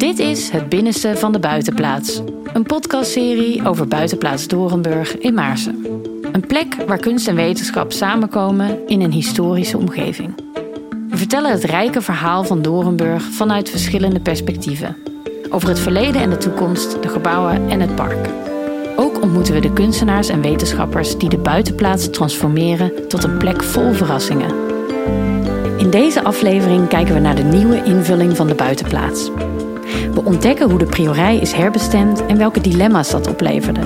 Dit is Het Binnenste van de Buitenplaats. Een podcastserie over Buitenplaats Dorenburg in Maarsen. Een plek waar kunst en wetenschap samenkomen in een historische omgeving. We vertellen het rijke verhaal van Dorenburg vanuit verschillende perspectieven. Over het verleden en de toekomst, de gebouwen en het park. Ook ontmoeten we de kunstenaars en wetenschappers die de buitenplaats transformeren tot een plek vol verrassingen. In deze aflevering kijken we naar de nieuwe invulling van de buitenplaats. We ontdekken hoe de priorij is herbestemd en welke dilemma's dat opleverde.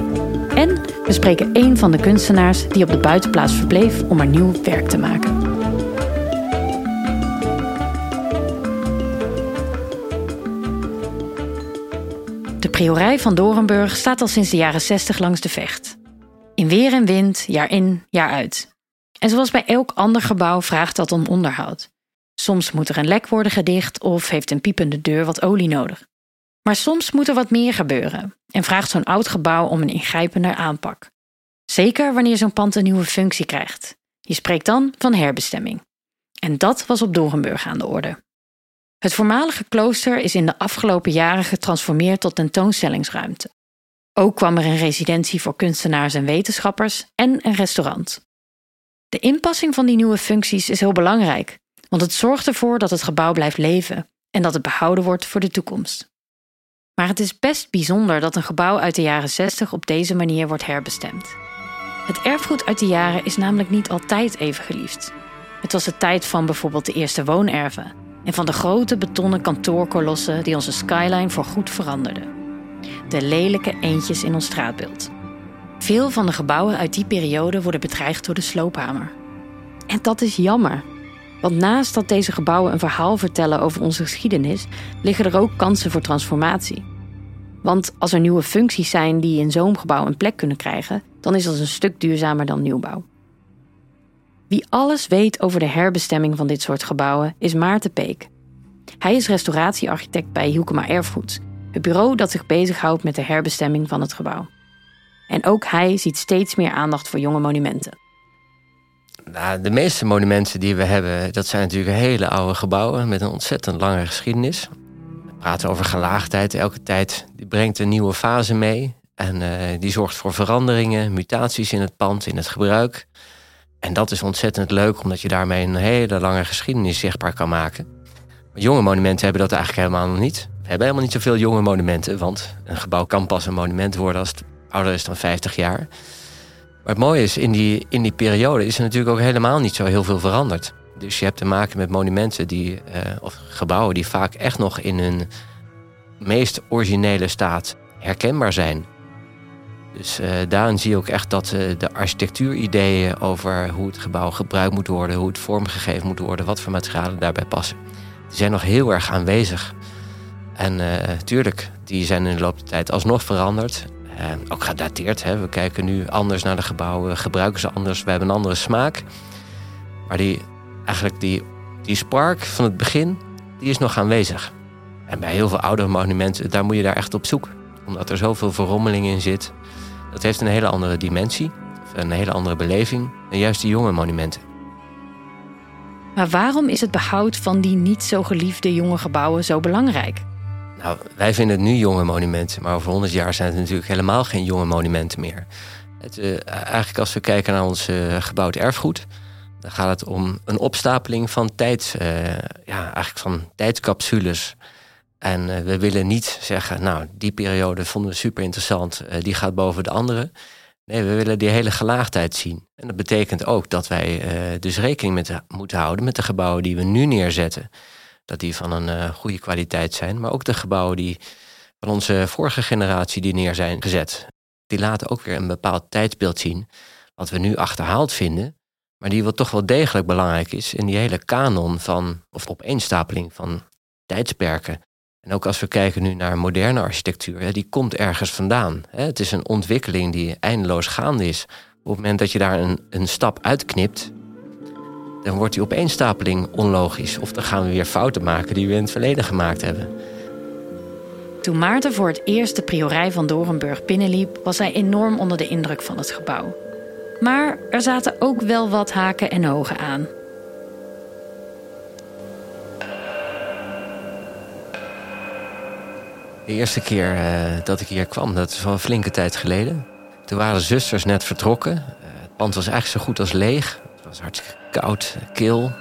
En we spreken één van de kunstenaars die op de buitenplaats verbleef om er nieuw werk te maken. De priorij van Dorenburg staat al sinds de jaren 60 langs de vecht. In weer en wind, jaar in, jaar uit. En zoals bij elk ander gebouw vraagt dat om onderhoud. Soms moet er een lek worden gedicht of heeft een piepende deur wat olie nodig. Maar soms moet er wat meer gebeuren en vraagt zo'n oud gebouw om een ingrijpender aanpak. Zeker wanneer zo'n pand een nieuwe functie krijgt. Je spreekt dan van herbestemming. En dat was op Dorenburg aan de orde. Het voormalige klooster is in de afgelopen jaren getransformeerd tot tentoonstellingsruimte. Ook kwam er een residentie voor kunstenaars en wetenschappers en een restaurant. De inpassing van die nieuwe functies is heel belangrijk, want het zorgt ervoor dat het gebouw blijft leven en dat het behouden wordt voor de toekomst. Maar het is best bijzonder dat een gebouw uit de jaren 60 op deze manier wordt herbestemd. Het erfgoed uit die jaren is namelijk niet altijd even geliefd. Het was de tijd van bijvoorbeeld de eerste woonerven en van de grote betonnen kantoorkolossen die onze skyline voorgoed veranderden. De lelijke eentjes in ons straatbeeld. Veel van de gebouwen uit die periode worden bedreigd door de sloophamer. En dat is jammer, want naast dat deze gebouwen een verhaal vertellen over onze geschiedenis, liggen er ook kansen voor transformatie. Want als er nieuwe functies zijn die in zo'n gebouw een plek kunnen krijgen, dan is dat een stuk duurzamer dan nieuwbouw. Wie alles weet over de herbestemming van dit soort gebouwen is Maarten Peek. Hij is restauratiearchitect bij Hielkema Erfgoed, het bureau dat zich bezighoudt met de herbestemming van het gebouw. En ook hij ziet steeds meer aandacht voor jonge monumenten. Nou, de meeste monumenten die we hebben, dat zijn natuurlijk hele oude gebouwen met een ontzettend lange geschiedenis. We praten over gelaagdheid. Elke tijd brengt een nieuwe fase mee. En uh, die zorgt voor veranderingen, mutaties in het pand, in het gebruik. En dat is ontzettend leuk, omdat je daarmee een hele lange geschiedenis zichtbaar kan maken. Maar jonge monumenten hebben dat eigenlijk helemaal nog niet. We hebben helemaal niet zoveel jonge monumenten, want een gebouw kan pas een monument worden als het ouder is dan 50 jaar. Maar het mooie is, in die, in die periode is er natuurlijk ook helemaal niet zo heel veel veranderd. Dus je hebt te maken met monumenten die, uh, of gebouwen die vaak echt nog in hun meest originele staat herkenbaar zijn. Dus uh, daarin zie je ook echt dat uh, de architectuurideeën over hoe het gebouw gebruikt moet worden, hoe het vormgegeven moet worden, wat voor materialen daarbij passen, die zijn nog heel erg aanwezig. En tuurlijk, die zijn in de loop der tijd alsnog veranderd. Uh, ook gedateerd. Hè. We kijken nu anders naar de gebouwen, gebruiken ze anders. We hebben een andere smaak. Maar die, eigenlijk die, die spark van het begin, die is nog aanwezig. En bij heel veel oudere monumenten, daar moet je daar echt op zoek. Omdat er zoveel verrommeling in zit. Dat heeft een hele andere dimensie. Een hele andere beleving. En juist die jonge monumenten. Maar waarom is het behoud van die niet zo geliefde jonge gebouwen zo belangrijk? Nou, wij vinden het nu jonge monumenten, maar over 100 jaar zijn het natuurlijk helemaal geen jonge monumenten meer. Het, uh, eigenlijk als we kijken naar ons uh, gebouwd erfgoed, dan gaat het om een opstapeling van tijd, uh, ja, eigenlijk van tijdscapsules. En we willen niet zeggen, nou, die periode vonden we super interessant, die gaat boven de andere. Nee, we willen die hele gelaagdheid zien. En dat betekent ook dat wij dus rekening met, moeten houden met de gebouwen die we nu neerzetten dat die van een uh, goede kwaliteit zijn. Maar ook de gebouwen die van onze vorige generatie die neer zijn gezet. Die laten ook weer een bepaald tijdsbeeld zien. Wat we nu achterhaald vinden. Maar die wat toch wel degelijk belangrijk is in die hele kanon van, of opeenstapeling van tijdsperken. En ook als we kijken nu naar moderne architectuur, die komt ergens vandaan. Het is een ontwikkeling die eindeloos gaande is. Op het moment dat je daar een, een stap uitknipt, dan wordt die opeenstapeling onlogisch. Of dan gaan we weer fouten maken die we in het verleden gemaakt hebben. Toen Maarten voor het eerst de priorij van Dorenburg binnenliep, was hij enorm onder de indruk van het gebouw. Maar er zaten ook wel wat haken en ogen aan. De eerste keer dat ik hier kwam, dat is al een flinke tijd geleden. Toen waren de zusters net vertrokken. het pand was eigenlijk zo goed als leeg. Was hartstikke koud, kil.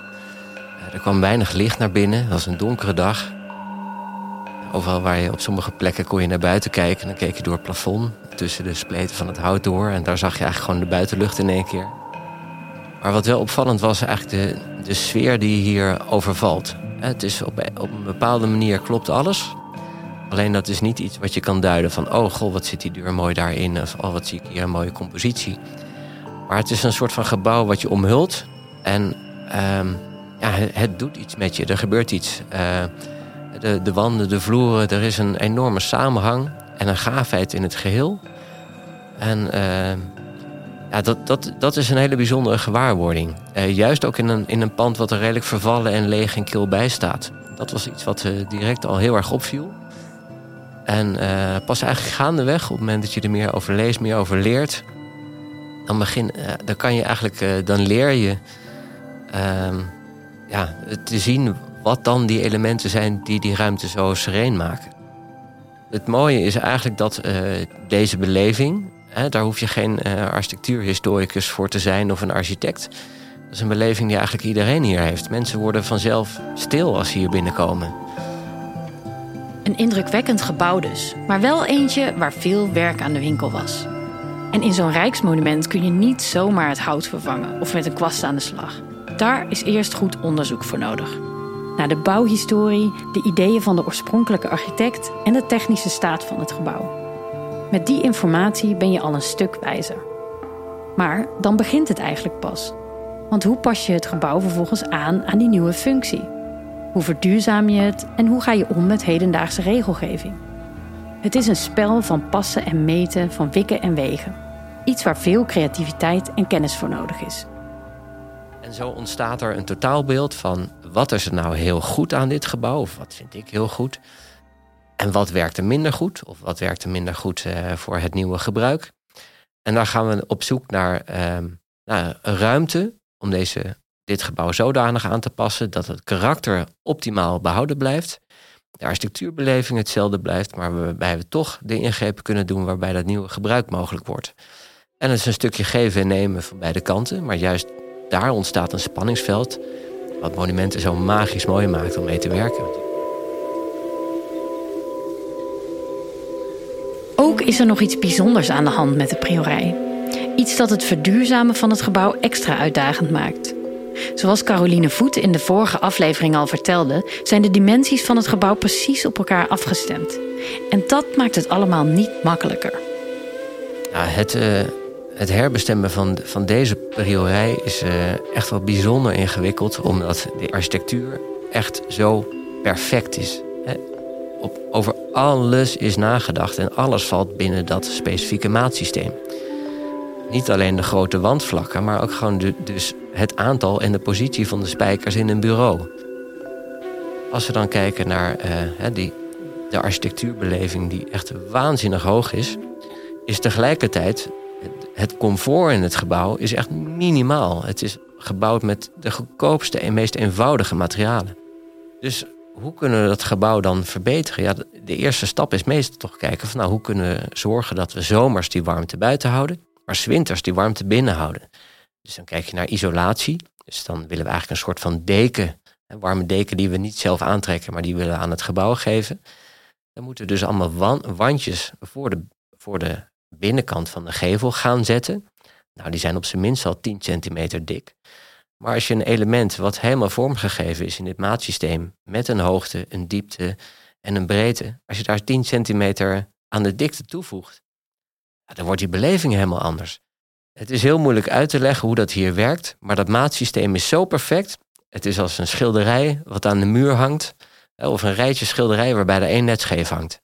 er kwam weinig licht naar binnen. Het was een donkere dag. Overal waar je op sommige plekken kon je naar buiten kijken. Dan keek je door het plafond, tussen de spleten van het hout door. En daar zag je eigenlijk gewoon de buitenlucht in één keer. Maar wat wel opvallend was eigenlijk de, de sfeer die hier overvalt. Het is op, op een bepaalde manier klopt alles. Alleen dat is niet iets wat je kan duiden van... oh, goh, wat zit die deur mooi daarin. Of oh, wat zie ik hier, een mooie compositie. Maar het is een soort van gebouw wat je omhult. En ehm, ja, het, doet iets met je. Er gebeurt iets. Uh, de, de wanden, de vloeren, er is een enorme samenhang en een gaafheid in het geheel. En uh, ja, dat, dat, dat is een hele bijzondere gewaarwording. Uh, juist ook in een, in een pand wat er redelijk vervallen en leeg en kil bij staat. Dat was iets wat direct al heel erg opviel. En pas eigenlijk gaandeweg, op het moment dat je er meer over leest, meer over leert, dan, begin, dan kan je eigenlijk, dan leer je ehm, ja, te zien wat dan die elementen zijn die die ruimte zo sereen maken. Het mooie is eigenlijk dat uh, deze beleving, hè, daar hoef je geen architectuurhistoricus voor te zijn of een architect. Dat is een beleving die eigenlijk iedereen hier heeft. Mensen worden vanzelf stil als ze hier binnenkomen. Een indrukwekkend gebouw dus, maar wel eentje waar veel werk aan de winkel was. En in zo'n rijksmonument kun je niet zomaar het hout vervangen of met een kwast aan de slag. Daar is eerst goed onderzoek voor nodig naar de bouwhistorie, de ideeën van de oorspronkelijke architect en de technische staat van het gebouw. Met die informatie ben je al een stuk wijzer. Maar dan begint het eigenlijk pas. Want hoe pas je het gebouw vervolgens aan aan die nieuwe functie? Hoe verduurzaam je het en hoe ga je om met hedendaagse regelgeving? Het is een spel van passen en meten, van wikken en wegen. Iets waar veel creativiteit en kennis voor nodig is. En zo ontstaat er een totaalbeeld van wat is er nou heel goed aan dit gebouw, of wat vind ik heel goed. En wat werkt er minder goed, of wat werkt er minder goed uh, voor het nieuwe gebruik. En daar gaan we op zoek naar, uh, naar ruimte om deze, dit gebouw zodanig aan te passen dat het karakter optimaal behouden blijft. De architectuurbeleving hetzelfde blijft, maar waarbij we toch de ingrepen kunnen doen waarbij dat nieuwe gebruik mogelijk wordt. En het is een stukje geven en nemen van beide kanten, maar juist daar ontstaat een spanningsveld wat monumenten zo magisch mooi maakt om mee te werken. Ook is er nog iets bijzonders aan de hand met de priorij. Iets dat het verduurzamen van het gebouw extra uitdagend maakt. Zoals Caroline Voet in de vorige aflevering al vertelde, zijn de dimensies van het gebouw precies op elkaar afgestemd. En dat maakt het allemaal niet makkelijker. Ja, het, uh, het herbestemmen van, van deze priorij is uh, echt wel bijzonder ingewikkeld, omdat de architectuur echt zo perfect is. Hè? Op, over alles is nagedacht en alles valt binnen dat specifieke maatsysteem. Niet alleen de grote wandvlakken, maar ook gewoon dus het aantal en de positie van de spijkers in een bureau. Als we dan kijken naar uh, die, de architectuurbeleving, die echt waanzinnig hoog is, is tegelijkertijd het comfort in het gebouw is echt minimaal. Het is gebouwd met de goedkoopste en meest eenvoudige materialen. Dus hoe kunnen we dat gebouw dan verbeteren? Ja, de eerste stap is meestal toch kijken van nou, hoe kunnen we zorgen dat we zomers die warmte buiten houden, maar winters die warmte binnen houden. Dus dan kijk je naar isolatie. Dus dan willen we eigenlijk een soort van deken, een warme deken die we niet zelf aantrekken, maar die willen we aan het gebouw geven. Dan moeten we dus allemaal wandjes voor de, voor de binnenkant van de gevel gaan zetten. Nou, die zijn op zijn minst al 10 centimeter dik. Maar als je een element wat helemaal vormgegeven is in dit maatsysteem, met een hoogte, een diepte en een breedte, als je daar 10 centimeter aan de dikte toevoegt, dan wordt die beleving helemaal anders. Het is heel moeilijk uit te leggen hoe dat hier werkt, maar dat maatsysteem is zo perfect. Het is als een schilderij wat aan de muur hangt, of een rijtje schilderijen waarbij er één net scheef hangt.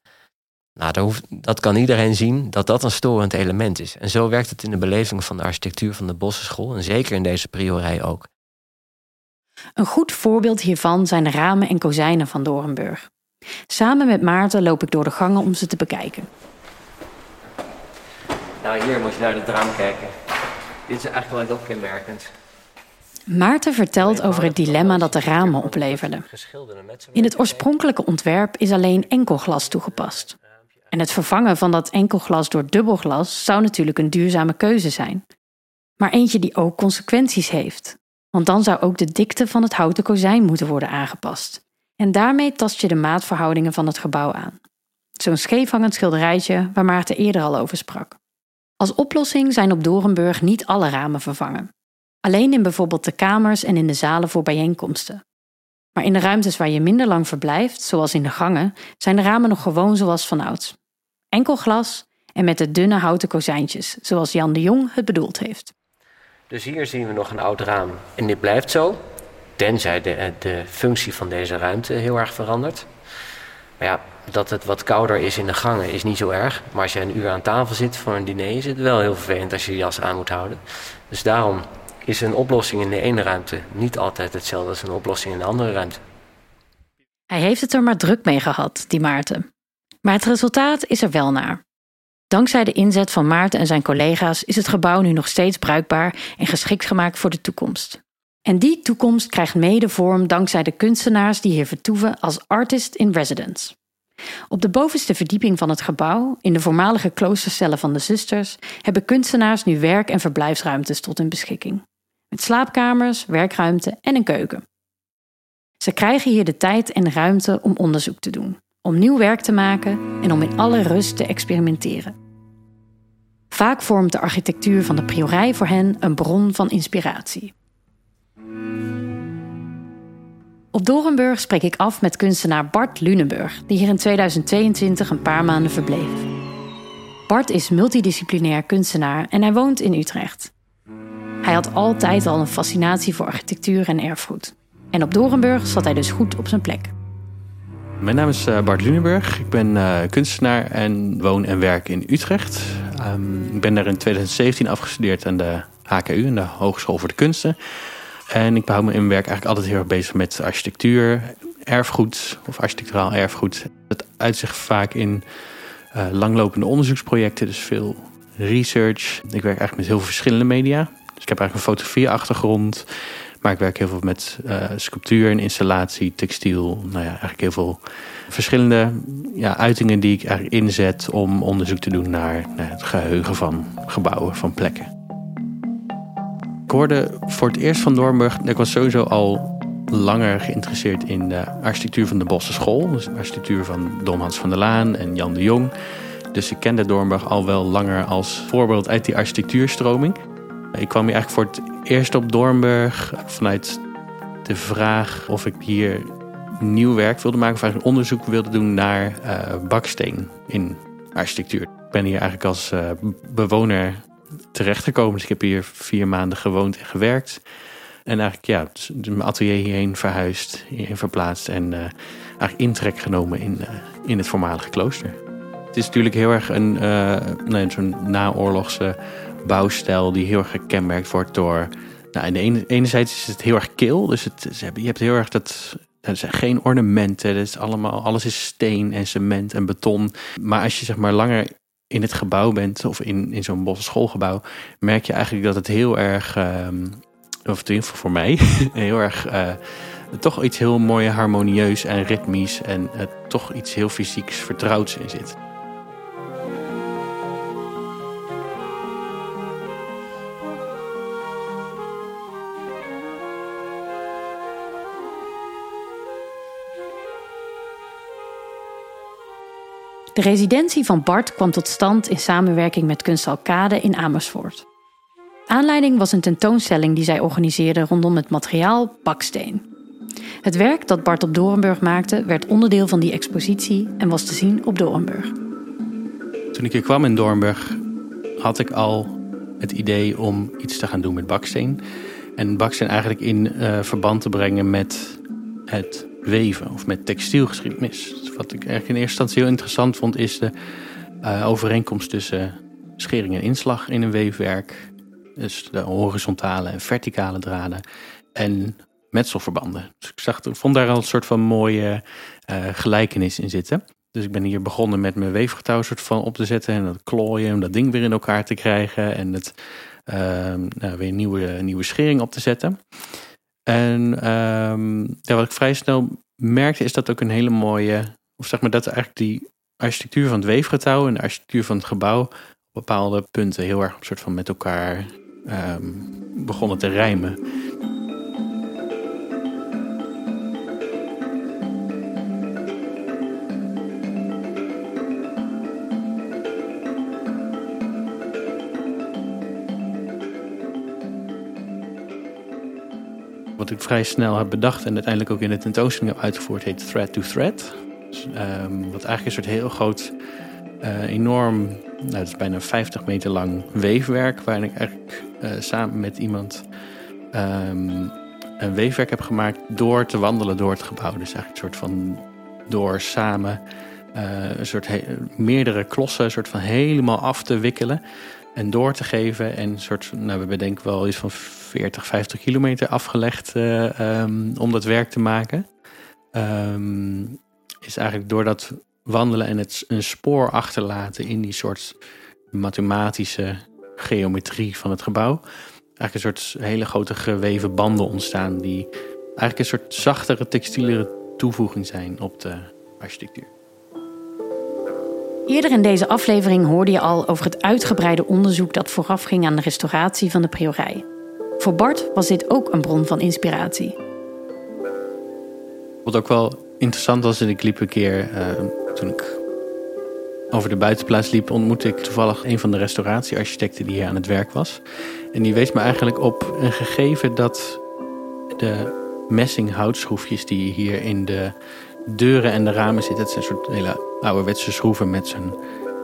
Nou, dat, hoeft, dat kan iedereen zien dat dat een storend element is. En zo werkt het in de beleving van de architectuur van de Bossenschool en zeker in deze priorij ook. Een goed voorbeeld hiervan zijn de ramen en kozijnen van Dorenburg. Samen met Maarten loop ik door de gangen om ze te bekijken. Nou, hier moet je naar het raam kijken. Dit is eigenlijk wel heel kenmerkend. Maarten vertelt over het dilemma dat de ramen opleverden. In het oorspronkelijke ontwerp is alleen enkelglas toegepast. En het vervangen van dat enkelglas door dubbelglas zou natuurlijk een duurzame keuze zijn. Maar eentje die ook consequenties heeft. Want dan zou ook de dikte van het houten kozijn moeten worden aangepast. En daarmee tast je de maatverhoudingen van het gebouw aan. Zo'n scheefhangend schilderijtje waar Maarten eerder al over sprak. Als oplossing zijn op Dorenburg niet alle ramen vervangen. Alleen in bijvoorbeeld de kamers en in de zalen voor bijeenkomsten. Maar in de ruimtes waar je minder lang verblijft, zoals in de gangen, zijn de ramen nog gewoon zoals vanouds. Enkel glas en met de dunne houten kozijntjes, zoals Jan de Jong het bedoeld heeft. Dus hier zien we nog een oud raam. En dit blijft zo, tenzij de, de functie van deze ruimte heel erg verandert. Maar ja, dat het wat kouder is in de gangen is niet zo erg. Maar als je een uur aan tafel zit voor een diner, is het wel heel vervelend als je je jas aan moet houden. Dus daarom is een oplossing in de ene ruimte niet altijd hetzelfde als een oplossing in de andere ruimte. Hij heeft het er maar druk mee gehad, die Maarten. Maar het resultaat is er wel naar. Dankzij de inzet van Maarten en zijn collega's is het gebouw nu nog steeds bruikbaar en geschikt gemaakt voor de toekomst. En die toekomst krijgt mede vorm dankzij de kunstenaars die hier vertoeven als artist in residence. Op de bovenste verdieping van het gebouw, in de voormalige kloostercellen van de zusters, hebben kunstenaars nu werk- en verblijfsruimtes tot hun beschikking. Met slaapkamers, werkruimte en een keuken. Ze krijgen hier de tijd en ruimte om onderzoek te doen, om nieuw werk te maken en om in alle rust te experimenteren. Vaak vormt de architectuur van de priorij voor hen een bron van inspiratie. Op Dorenburg spreek ik af met kunstenaar Bart Lunenburg, die hier in 2022 een paar maanden verbleef. Bart is multidisciplinair kunstenaar en hij woont in Utrecht. Hij had altijd al een fascinatie voor architectuur en erfgoed. En op Dorenburg zat hij dus goed op zijn plek. Mijn naam is eh, Bart Lunenburg. Ik ben uh, kunstenaar en woon en werk in Utrecht. Um, ik ben daar in 2017 afgestudeerd aan de HKU, de Hogeschool voor de Kunsten. En ik behoud me in mijn werk eigenlijk altijd heel erg bezig met architectuur, erfgoed of architecturaal erfgoed. Dat uitzicht vaak in uh, langlopende onderzoeksprojecten, dus veel research. Ik werk eigenlijk met heel veel verschillende media. Dus ik heb eigenlijk een fotografieachtergrond. Maar ik werk heel veel met uh, sculptuur en installatie, textiel. Nou ja, eigenlijk heel veel verschillende ja, uitingen die ik eigenlijk inzet om onderzoek te doen naar, het geheugen van gebouwen, van plekken. Ik hoorde voor het eerst van Doornburg, ik was sowieso al langer geïnteresseerd in de architectuur van de Bosse School. Dus de architectuur van Dom Hans van der Laan en Jan de Jong. Dus ik kende Doornburg al wel langer als voorbeeld uit die architectuurstroming. Ik kwam hier eigenlijk voor het eerst op Doornburg vanuit de vraag of ik hier nieuw werk wilde maken. Of eigenlijk onderzoek wilde doen naar uh, baksteen in architectuur. Ik ben hier eigenlijk als uh, bewoner terechtgekomen. Dus ik heb hier vier maanden gewoond en gewerkt. En eigenlijk ja, dus mijn atelier hierheen verhuisd, hierheen verplaatst en uh, eigenlijk intrek genomen in, in het voormalige klooster. Het is natuurlijk heel erg een nee, zo'n naoorlogse bouwstijl die heel erg gekenmerkt wordt door. Nou, de ene, enerzijds is het heel erg kil, dus het, je hebt heel erg dat. Er zijn geen ornamenten, is allemaal, alles is steen en cement en beton. Maar als je zeg maar langer in het gebouw bent, of in, in zo'n bosse schoolgebouw, merk je eigenlijk dat het heel erg, um, of voor mij, heel erg, uh, toch iets heel mooi harmonieus en ritmisch en uh, toch iets heel fysieks vertrouwds in zit. De residentie van Bart kwam tot stand in samenwerking met Kunstalkade in Amersfoort. Aanleiding was een tentoonstelling die zij organiseerde rondom het materiaal baksteen. Het werk dat Bart op Dorenburg maakte werd onderdeel van die expositie en was te zien op Dorenburg. Toen ik hier kwam in Doornburg had ik al het idee om iets te gaan doen met baksteen. En baksteen eigenlijk in uh, verband te brengen met het weven of met textielgeschiedenis. Wat ik eigenlijk in eerste instantie heel interessant vond, is de uh, overeenkomst tussen schering en inslag in een weefwerk. Dus de horizontale en verticale draden. En metselverbanden. Dus ik, zag, ik vond daar al een soort van mooie uh, gelijkenis in zitten. Dus ik ben hier begonnen met mijn weefgetouw soort van op te zetten en dat klooien, om dat ding weer in elkaar te krijgen en het ehm, nou, weer nieuwe, nieuwe schering op te zetten. En ehm, wat ik vrij snel merkte is dat ook een hele mooie, of zeg maar dat eigenlijk die architectuur van het weefgetouw en de architectuur van het gebouw op bepaalde punten heel erg een soort van met elkaar begonnen te rijmen. Wat ik vrij snel heb bedacht en uiteindelijk ook in de tentoonstelling heb uitgevoerd, heet Thread to Thread. Dus, um, wat eigenlijk een soort heel groot, uh, enorm, nou, het is bijna 50 meter lang weefwerk, waarin ik eigenlijk uh, samen met iemand um, een weefwerk heb gemaakt door te wandelen door het gebouw. Dus eigenlijk een soort van door samen uh, een soort meerdere klossen, een soort van helemaal af te wikkelen en door te geven. En een soort, nou, we bedenken wel iets van 40, 50 kilometer afgelegd uh, um, om dat werk te maken. Um, is eigenlijk door dat wandelen en het een spoor achterlaten in die soort mathematische geometrie van het gebouw. Eigenlijk een soort hele grote geweven banden ontstaan die eigenlijk een soort zachtere textielere toevoeging zijn op de architectuur. Eerder in deze aflevering hoorde je al over het uitgebreide onderzoek dat voorafging aan de restauratie van de priorij. Voor Bart was dit ook een bron van inspiratie. Wat ook wel interessant was, ik liep een keer uh, toen ik over de buitenplaats liep, ontmoette ik toevallig een van de restauratiearchitecten die hier aan het werk was. En die wees me eigenlijk op een gegeven dat de messing houtschroefjes die hier in de deuren en de ramen zitten, het zijn een soort hele ouderwetse schroeven met, zijn,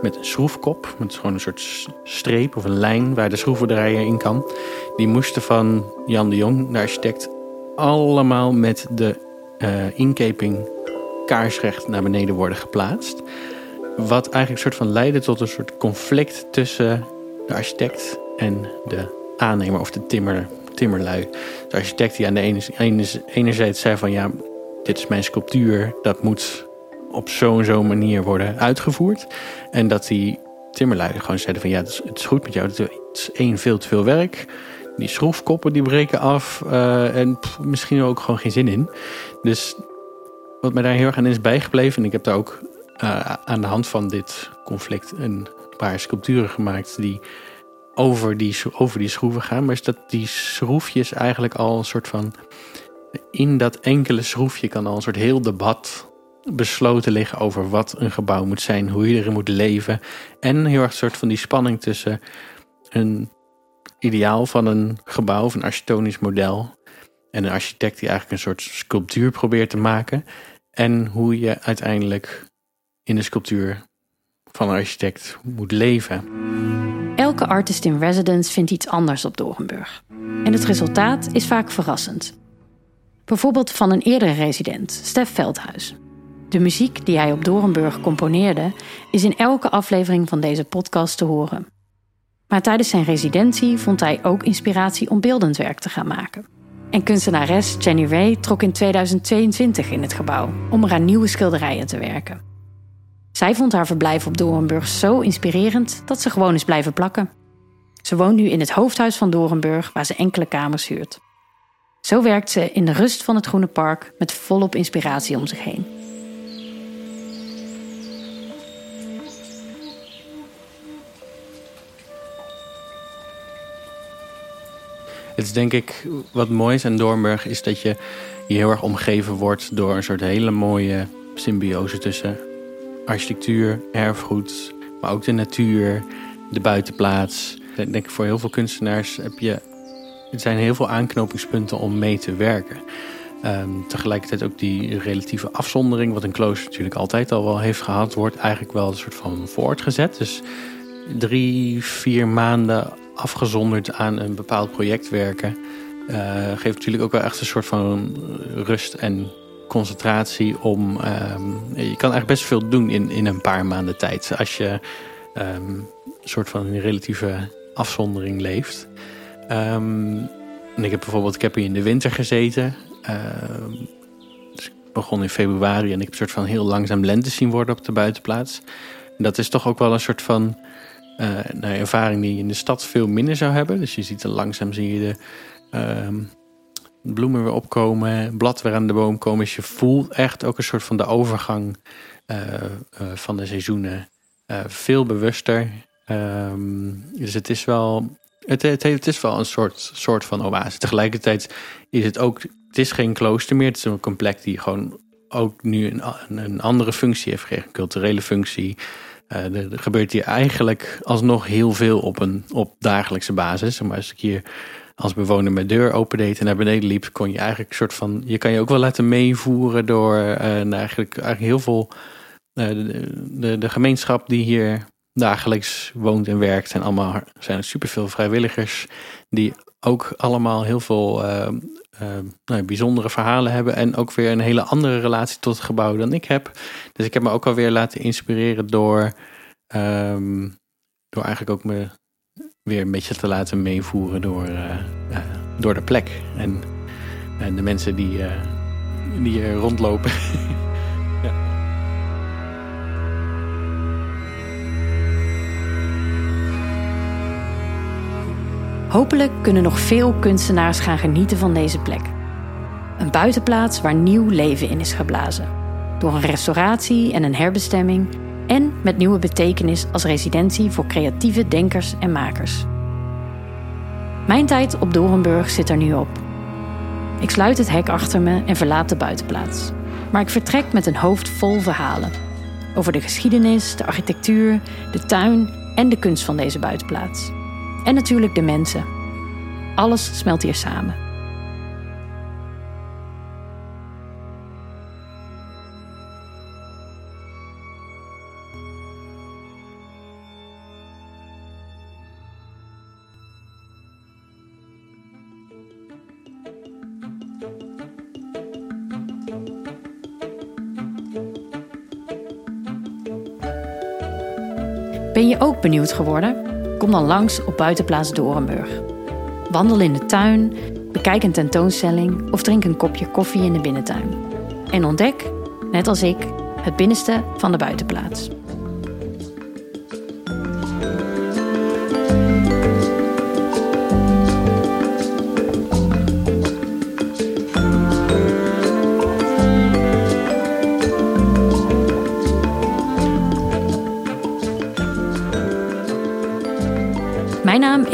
met een schroefkop. Met gewoon een soort streep of een lijn waar de schroevendraaier in kan. Die moesten van Jan de Jong, de architect, allemaal met de uh, inkeping kaarsrecht naar beneden worden geplaatst. Wat eigenlijk soort van leidde tot een soort conflict tussen de architect en de aannemer of de timmer, timmerlui. De architect die aan de ene, ene, enerzijds zei van ja, dit is mijn sculptuur, dat moet op zo'n zo'n manier worden uitgevoerd. En dat die timmerlui gewoon zeiden van ja, het is, het goed met jou, het is één veel te veel werk. Die schroefkoppen die breken af uh, en misschien ook gewoon geen zin in. Dus wat mij daar heel erg aan is bijgebleven, en ik heb daar ook uh, aan de hand van dit conflict een paar sculpturen gemaakt die over die, over die schroeven gaan. Maar is dat die schroefjes eigenlijk al een soort van. In dat enkele schroefje kan al een soort heel debat besloten liggen over wat een gebouw moet zijn, hoe je erin moet leven. En heel erg een soort van die spanning tussen een ideaal van een gebouw of een architectonisch model en een architect die eigenlijk een soort sculptuur probeert te maken. En hoe je uiteindelijk in de sculptuur van een architect moet leven. Elke artist in residence vindt iets anders op Dorenburg. En het resultaat is vaak verrassend. Bijvoorbeeld van een eerdere resident, Stef Veldhuis. De muziek die hij op Dorenburg componeerde, is in elke aflevering van deze podcast te horen. Maar tijdens zijn residentie vond hij ook inspiratie om beeldend werk te gaan maken. En kunstenares Jenny Ray trok in 2022 in het gebouw om er aan nieuwe schilderijen te werken. Zij vond haar verblijf op Dorenburg zo inspirerend dat ze gewoon is blijven plakken. Ze woont nu in het hoofdhuis van Dorenburg, waar ze enkele kamers huurt. Zo werkt ze in de rust van het Groene Park met volop inspiratie om zich heen. Het is denk ik wat mooi is aan Doornburg is dat je hier heel erg omgeven wordt door een soort hele mooie symbiose tussen architectuur, erfgoed, maar ook de natuur, de buitenplaats. Ik denk voor heel veel kunstenaars heb je, er zijn heel veel aanknopingspunten om mee te werken. Um, tegelijkertijd ook die relatieve afzondering, wat een klooster natuurlijk altijd al wel heeft gehad, wordt eigenlijk wel een soort van voortgezet. Dus drie, vier maanden afgezonderd aan een bepaald project werken, uh, geeft natuurlijk ook wel echt een soort van rust en concentratie om. Um, je kan eigenlijk best veel doen in, in een paar maanden tijd. Als je um, een soort van een relatieve afzondering leeft. Um, en ik heb bijvoorbeeld, ik heb hier in de winter gezeten. dus ik begon in februari en ik heb een soort van heel langzaam lente zien worden op de buitenplaats. En dat is toch ook wel een soort van een ervaring die je in de stad veel minder zou hebben. Dus je ziet er langzaam zie je de ehm, bloemen weer opkomen, blad weer aan de boom komen. Dus je voelt echt ook een soort van de overgang van de seizoenen veel bewuster. Ehm, dus het is wel het, het, het, is wel een soort, soort van oase. Tegelijkertijd is het ook, het is geen klooster meer. Het is een complex die gewoon ook nu een, een andere functie heeft gekregen, een culturele functie. Uh, er, gebeurt hier eigenlijk alsnog heel veel op een op dagelijkse basis. Maar als ik hier als bewoner mijn deur opendeed en naar beneden liep, kon je eigenlijk een soort van. Je kan je ook wel laten meevoeren door uh, eigenlijk, eigenlijk heel veel. Uh, de, de, de, gemeenschap die hier dagelijks woont en werkt. En allemaal zijn er superveel vrijwilligers die ook allemaal heel veel uh, nou, bijzondere verhalen hebben. En ook weer een hele andere relatie tot het gebouw dan ik heb. Dus ik heb me ook alweer laten inspireren door, um, door eigenlijk ook me weer een beetje te laten meevoeren door, uh, door de plek. En, en de mensen die, die er rondlopen. Hopelijk kunnen nog veel kunstenaars gaan genieten van deze plek. Een buitenplaats waar nieuw leven in is geblazen. Door een restauratie en een herbestemming en met nieuwe betekenis als residentie voor creatieve denkers en makers. Mijn tijd op Dorenburg zit er nu op. Ik sluit het hek achter me en verlaat de buitenplaats. Maar ik vertrek met een hoofd vol verhalen. Over de geschiedenis, de architectuur, de tuin en de kunst van deze buitenplaats. En natuurlijk de mensen. Alles smelt hier samen. Ben je ook benieuwd geworden? Kom dan langs op buitenplaats Dorenburg. Wandel in de tuin, bekijk een tentoonstelling of drink een kopje koffie in de binnentuin. En ontdek, net als ik, het binnenste van de buitenplaats.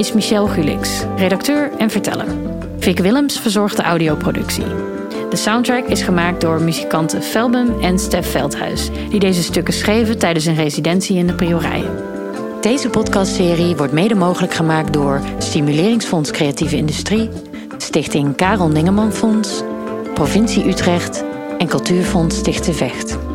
Is Michelle Gulix, redacteur en verteller. Vic Willems verzorgt de audioproductie. De soundtrack is gemaakt door muzikanten Felbum en Stef Veldhuis, die deze stukken schreven tijdens een residentie in de Priorij. Deze podcastserie wordt mede mogelijk gemaakt door Stimuleringsfonds Creatieve Industrie, Stichting Karel Ningeman Fonds, Provincie Utrecht en Cultuurfonds Stichte Vecht.